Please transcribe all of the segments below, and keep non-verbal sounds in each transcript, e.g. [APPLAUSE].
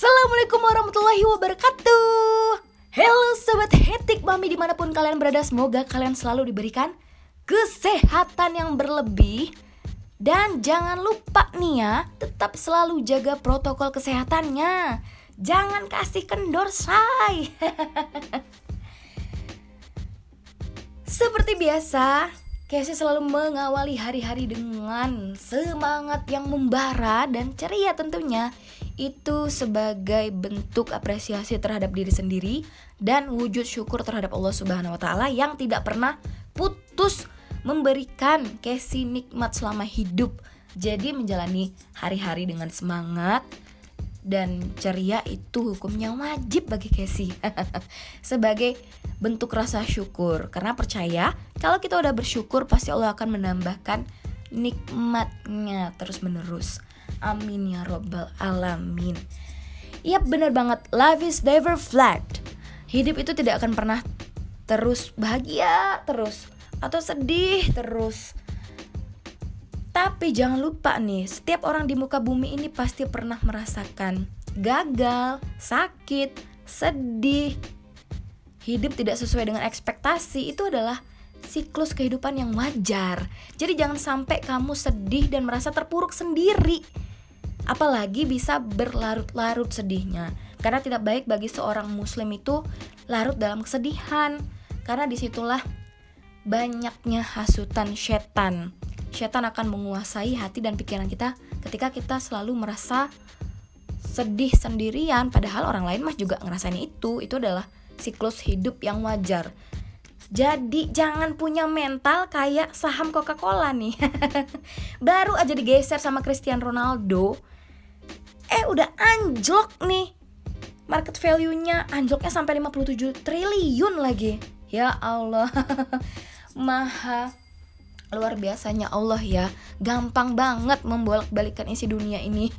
Assalamualaikum warahmatullahi wabarakatuh. Halo Sobat Hetik Mami di mana pun kalian berada Semoga kalian selalu diberikan kesehatan yang berlebih. Dan jangan lupa nih ya Tetap selalu jaga protokol kesehatannya. Jangan kasih kendor say. [LAUGHS] Seperti biasa Casey selalu mengawali hari-hari dengan semangat yang membara dan ceria tentunya Itu sebagai bentuk apresiasi terhadap diri sendiri Dan wujud syukur terhadap Allah subhanahu wa ta'ala Yang tidak pernah putus memberikan Casey nikmat selama hidup. Jadi menjalani hari-hari dengan semangat dan ceria itu hukumnya wajib bagi Casey [LAUGHS] sebagai bentuk rasa syukur. Karena percaya kalau kita udah bersyukur pasti Allah akan menambahkan nikmatnya terus menerus amin ya robbal alamin Iya bener banget life is never flat hidup itu tidak akan pernah terus bahagia terus atau sedih terus tapi jangan lupa nih, setiap orang di muka bumi ini pasti pernah merasakan gagal, sakit, sedih. Hidup tidak sesuai dengan ekspektasi itu adalah siklus kehidupan yang wajar. Jadi jangan sampai kamu sedih dan merasa terpuruk sendiri. Apalagi bisa berlarut-larut sedihnya. Karena tidak baik bagi seorang muslim itu larut dalam kesedihan. Karena di situlah banyaknya hasutan setan Setan akan menguasai hati dan pikiran kita ketika kita selalu merasa sedih sendirian padahal orang lain mah juga ngerasain itu. Itu adalah siklus hidup yang wajar. Jadi jangan punya mental kayak saham Coca-Cola nih. [LAUGHS] Baru aja digeser sama Cristiano Ronaldo. Eh udah anjlok nih. Market value-nya anjloknya sampai 57 triliun lagi. Ya Allah. [LAUGHS] Maha luar biasanya Allah ya gampang banget membolak-balikan isi dunia ini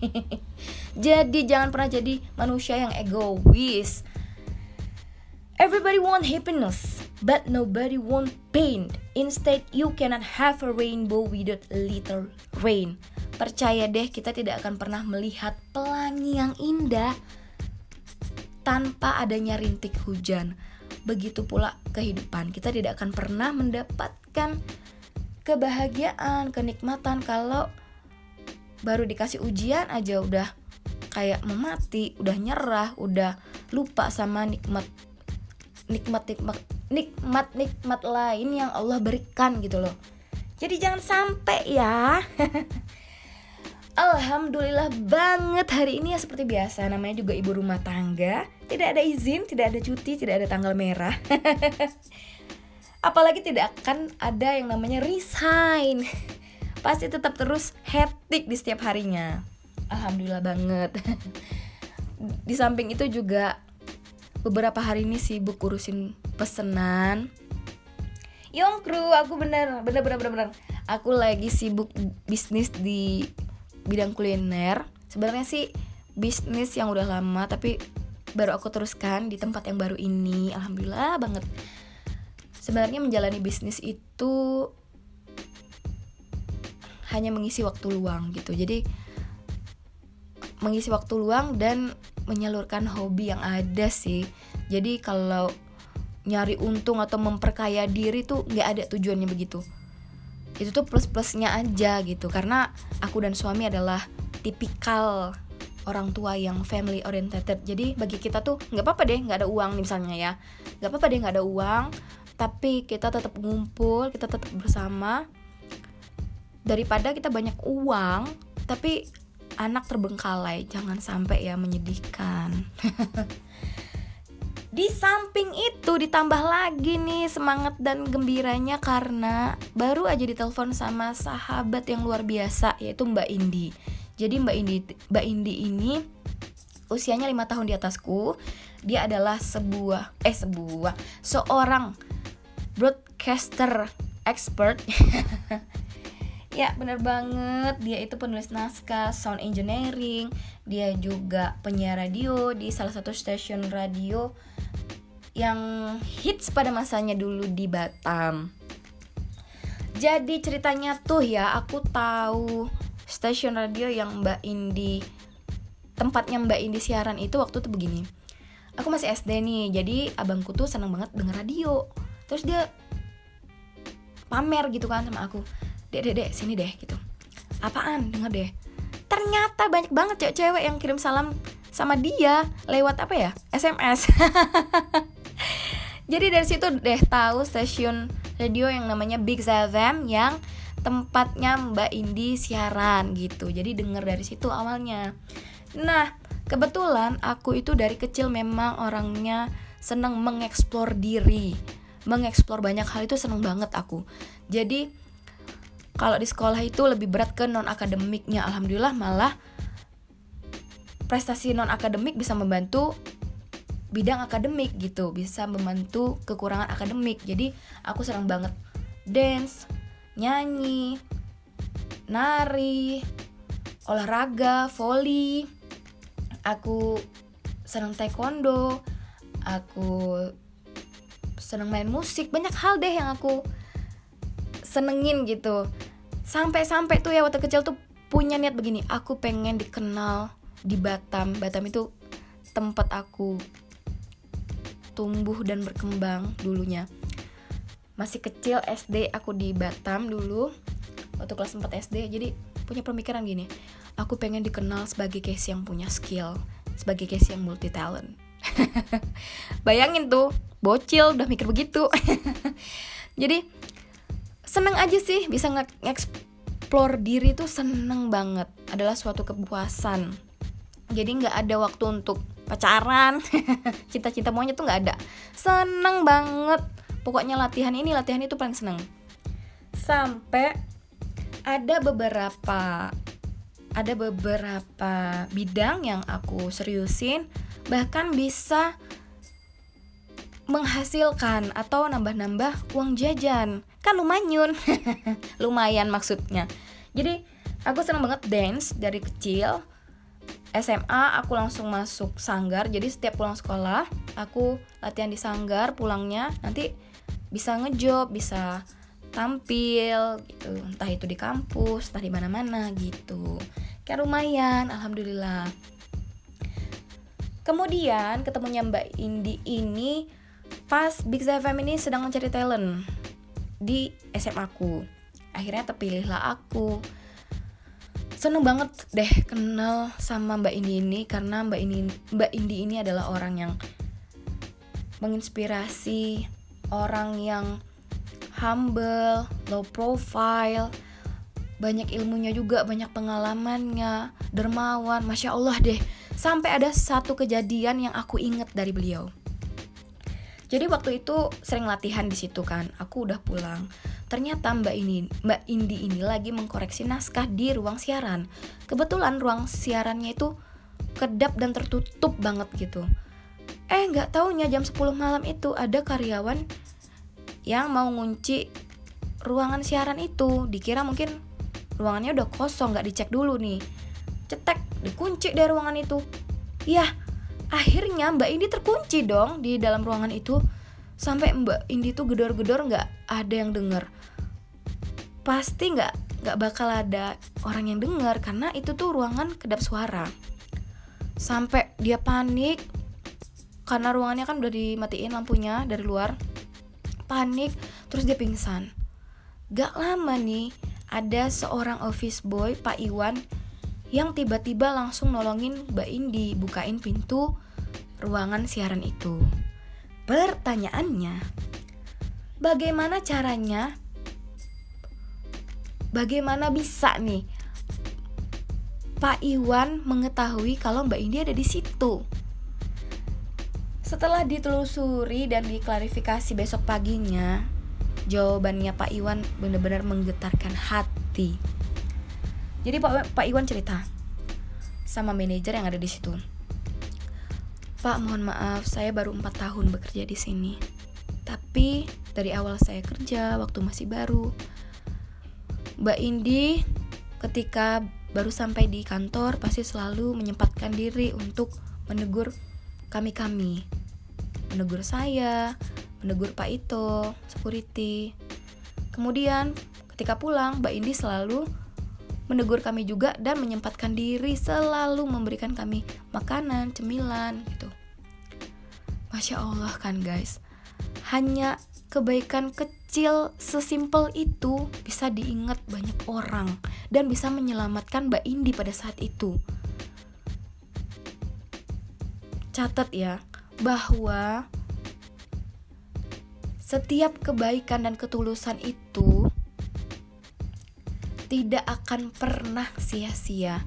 [LAUGHS] jadi jangan pernah jadi manusia yang egois everybody want happiness but nobody want pain. Instead you cannot have a rainbow without a little rain. Percaya deh kita tidak akan pernah melihat pelangi yang indah tanpa adanya rintik hujan. Begitu pula kehidupan. Kita tidak akan pernah mendapatkan kebahagiaan, kenikmatan kalau baru dikasih ujian aja udah kayak memati, udah nyerah, udah lupa sama nikmat nikmat nikmat nikmat nikmat lain yang Allah berikan gitu loh. Jadi jangan sampai ya. [LAUGHS] Alhamdulillah banget hari ini ya seperti biasa. Namanya juga ibu rumah tangga. Tidak ada izin tidak ada cuti tidak ada tanggal merah. [LAUGHS] Apalagi tidak akan ada yang namanya resign. [LAUGHS] Pasti tetap terus hektik di setiap harinya. Alhamdulillah banget. Di samping itu juga beberapa hari ini sibuk urusin pesenan. Yong kru aku bener bener bener bener bener. Aku lagi sibuk bisnis di bidang kuliner. Sebenarnya sih bisnis yang udah lama tapi baru aku teruskan di tempat yang baru ini. Alhamdulillah banget. Sebenarnya menjalani bisnis itu hanya mengisi waktu luang gitu. Jadi mengisi waktu luang dan menyalurkan hobi yang ada sih. Jadi kalau nyari untung atau memperkaya diri tuh nggak ada tujuannya begitu. Itu tuh plus plusnya aja gitu. Karena aku dan suami adalah tipikal orang tua yang family oriented. Jadi bagi kita tuh nggak apa-apa deh nggak ada uang misalnya ya. Nggak apa-apa deh nggak ada uang. Tapi kita tetap ngumpul kita tetap bersama. Daripada kita banyak uang tapi anak terbengkalai jangan sampai ya menyedihkan. [LAUGHS] Di samping itu ditambah lagi nih semangat dan gembiranya karena baru aja ditelepon sama sahabat yang luar biasa yaitu Mbak Indi. Jadi Mbak Indi Mbak Indi ini usianya lima tahun di atasku. Dia adalah sebuah eh sebuah seorang broadcaster expert [LAUGHS] ya bener banget. Dia itu penulis naskah sound engineering. Dia juga penyiar radio di salah satu stasiun radio yang hits pada masanya dulu di Batam. Jadi ceritanya tuh ya aku tahu stasiun radio yang Mbak Indi tempatnya Mbak Indi siaran itu waktu itu begini. Aku masih SD nih jadi abangku tuh seneng banget denger radio. Terus dia pamer gitu kan sama aku dek dek dek sini deh gitu. Apaan? Denger deh. Ternyata banyak banget cewek-cewek yang kirim salam sama dia lewat apa ya? SMS [LAUGHS] jadi dari situ deh tahu stasiun radio yang namanya Big FM yang tempatnya Mbak Indi siaran gitu. Jadi denger dari situ awalnya. Nah kebetulan aku itu dari kecil memang orangnya seneng mengeksplor diri. Mengeksplor banyak hal itu seneng banget aku. Jadi kalau di sekolah itu lebih berat ke non akademiknya alhamdulillah malah prestasi non akademik bisa membantu bidang akademik gitu. Bisa membantu kekurangan akademik. Jadi aku senang banget. Dance nyanyi nari olahraga volley aku senang taekwondo. Aku senang main musik. Banyak hal deh yang aku senengin gitu. Sampai-sampai tuh ya waktu kecil tuh punya niat begini aku pengen dikenal di Batam. Batam itu tempat aku tumbuh dan berkembang dulunya. Masih kecil SD aku di Batam dulu waktu kelas 4 SD jadi punya pemikiran gini aku pengen dikenal sebagai Casey yang punya skill sebagai Casey yang multi talent [LAUGHS] bayangin tuh bocil udah mikir begitu. [LAUGHS] Jadi seneng aja sih bisa nge-explore diri tuh seneng banget. Adalah suatu kepuasan. Jadi nggak ada waktu untuk pacaran [LAUGHS] cita-cita maunya tuh nggak ada. Seneng banget. Pokoknya latihan ini latihan itu paling seneng. Sampai ada beberapa ada beberapa bidang yang aku seriusin bahkan bisa menghasilkan atau nambah-nambah uang jajan kan lumayan [LAUGHS] lumayan maksudnya. Jadi aku seneng banget dance dari kecil. SMA aku langsung masuk sanggar. Jadi setiap pulang sekolah aku latihan di sanggar pulangnya. Nanti bisa ngejob bisa tampil gitu. Entah itu di kampus entah di mana-mana gitu. Kayak lumayan alhamdulillah. Kemudian ketemunya Mbak Indi ini pas Big FM ini sedang mencari talent di SMA aku akhirnya terpilihlah aku seneng banget deh kenal sama Mbak Indi ini karena Mbak Indi Mbak Indi ini adalah orang yang menginspirasi orang yang humble, low profile, banyak ilmunya juga, banyak pengalamannya, dermawan, masya Allah deh. Sampai ada satu kejadian yang aku inget dari beliau. Jadi waktu itu sering latihan di situ kan. Aku udah pulang. Ternyata Mbak ini, Mbak Indi ini lagi mengkoreksi naskah di ruang siaran. Kebetulan ruang siarannya itu kedap dan tertutup banget gitu. Eh nggak taunya jam 10 malam itu ada karyawan yang mau ngunci ruangan siaran itu. Dikira mungkin ruangannya udah kosong nggak dicek dulu nih. Cetek dikunci dari ruangan itu. Yah akhirnya Mbak Indi terkunci dong di dalam ruangan itu. Sampai Mbak Indi tuh gedor-gedor nggak ada yang denger. Pasti nggak nggak bakal ada orang yang denger karena itu tuh ruangan kedap suara. Sampai dia panik karena ruangannya kan udah dimatiin lampunya dari luar. Panik terus dia pingsan. Gak lama nih ada seorang office boy Pak Iwan yang tiba-tiba langsung nolongin Mbak Indi bukain pintu ruangan siaran itu. Pertanyaannya, bagaimana caranya? Bagaimana bisa nih Pak Iwan mengetahui kalau Mbak Indi ada di situ? Setelah ditelusuri dan diklarifikasi besok paginya, jawabannya Pak Iwan benar-benar menggetarkan hati jadi Pak Pak Iwan cerita sama manajer yang ada di situ. Pak, mohon maaf, saya baru 4 tahun bekerja di sini. Tapi dari awal saya kerja waktu masih baru, Mbak Indi ketika baru sampai di kantor pasti selalu menyempatkan diri untuk menegur kami-kami. Menegur saya, menegur Pak Ito, security. Kemudian ketika pulang, Mbak Indi selalu menegur kami juga dan menyempatkan diri selalu memberikan kami makanan, cemilan gitu. Masya Allah kan guys, hanya kebaikan kecil sesimpel itu bisa diingat banyak orang dan bisa menyelamatkan Mbak Indi pada saat itu. Catat ya, bahwa setiap kebaikan dan ketulusan itu tidak akan pernah sia-sia.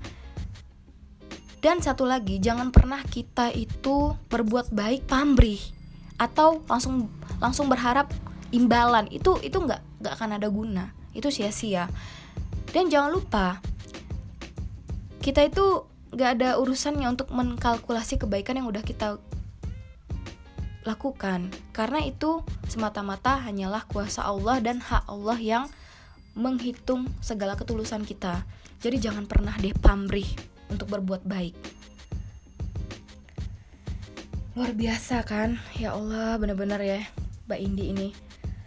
Dan satu lagi, jangan pernah kita itu berbuat baik pamrih atau langsung langsung berharap imbalan. Itu itu nggak nggak akan ada guna. Itu sia-sia. Dan jangan lupa kita itu nggak ada urusannya untuk mengkalkulasi kebaikan yang udah kita lakukan karena itu semata-mata hanyalah kuasa Allah dan hak Allah yang menghitung segala ketulusan kita. Jadi jangan pernah deh pamrih untuk berbuat baik. Luar biasa kan? Ya Allah, bener-bener ya Mbak Indi ini.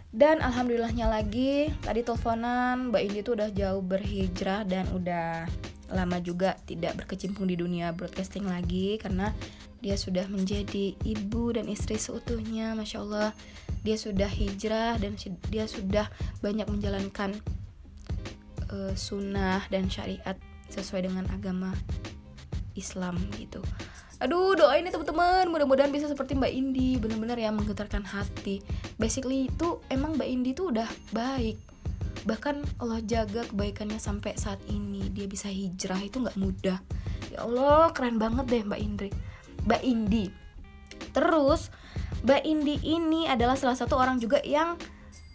Dan alhamdulillahnya lagi tadi teleponan Mbak Indi tuh udah jauh berhijrah dan udah lama juga tidak berkecimpung di dunia broadcasting lagi karena dia sudah menjadi ibu dan istri seutuhnya Masya Allah dia sudah hijrah dan dia sudah banyak menjalankan uh, sunnah dan syariat sesuai dengan agama Islam gitu. Aduh doain ya teman-teman. Mudah-mudahan bisa seperti Mbak Indi. Benar-benar ya menggetarkan hati. Basically itu emang Mbak Indi tuh udah baik. Bahkan Allah jaga kebaikannya sampai saat ini. Dia bisa hijrah itu nggak mudah. Ya Allah keren banget deh Mbak Indri. Mbak Indi. Terus Mbak Indi ini adalah salah satu orang juga yang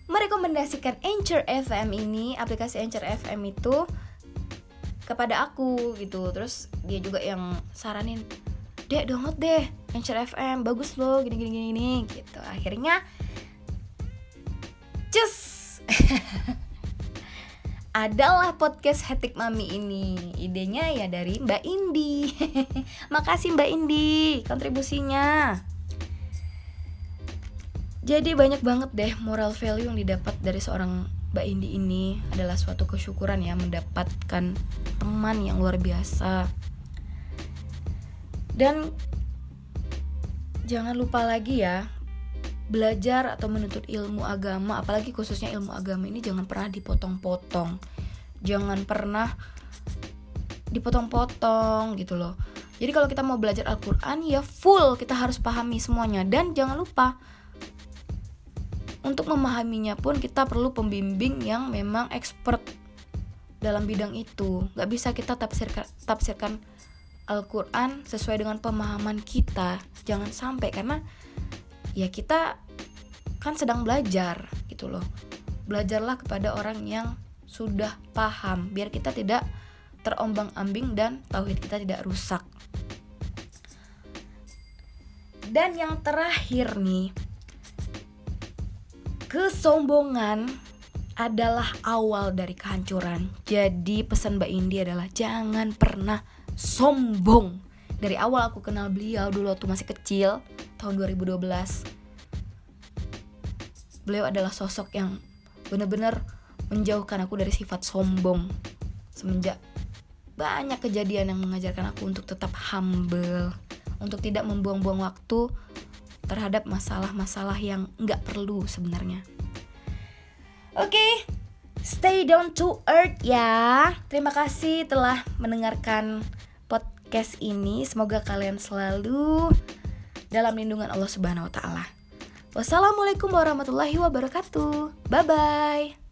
merekomendasikan Anchor FM ini aplikasi Anchor FM itu kepada aku gitu. Terus dia juga yang saranin dek download deh Anchor FM bagus loh gini gini gini, gini gitu. Akhirnya cus. [LAUGHS] Adalah podcast Hetik Mami ini. Idenya ya dari Mbak Indi. [LAUGHS] Makasih Mbak Indi kontribusinya jadi banyak banget deh moral value yang didapat dari seorang Mbak Indi ini adalah suatu kesyukuran ya mendapatkan teman yang luar biasa. Dan jangan lupa lagi ya belajar atau menuntut ilmu agama apalagi khususnya ilmu agama ini jangan pernah dipotong-potong. Jangan pernah dipotong-potong gitu loh. Jadi kalau kita mau belajar Al-Quran ya full kita harus pahami semuanya. Dan jangan lupa untuk memahaminya pun kita perlu pembimbing yang memang expert dalam bidang itu. Nggak bisa kita tafsirkan tafsirkan Al-Quran sesuai dengan pemahaman kita. Jangan sampai karena ya kita kan sedang belajar gitu loh. Belajarlah kepada orang yang sudah paham biar kita tidak terombang-ambing dan tauhid kita tidak rusak. Dan yang terakhir nih Kesombongan adalah awal dari kehancuran. Jadi pesan Mbak Indi adalah jangan pernah sombong. Dari awal aku kenal beliau dulu waktu masih kecil, tahun 2012. Beliau adalah sosok yang benar-benar menjauhkan aku dari sifat sombong. Semenjak banyak kejadian yang mengajarkan aku untuk tetap humble, untuk tidak membuang-buang waktu terhadap masalah-masalah yang nggak perlu sebenarnya. Oke, okay, stay down to earth ya. Terima kasih telah mendengarkan podcast ini. Semoga kalian selalu dalam lindungan Allah Subhanahu wa taala. Wassalamualaikum warahmatullahi wabarakatuh. Bye bye.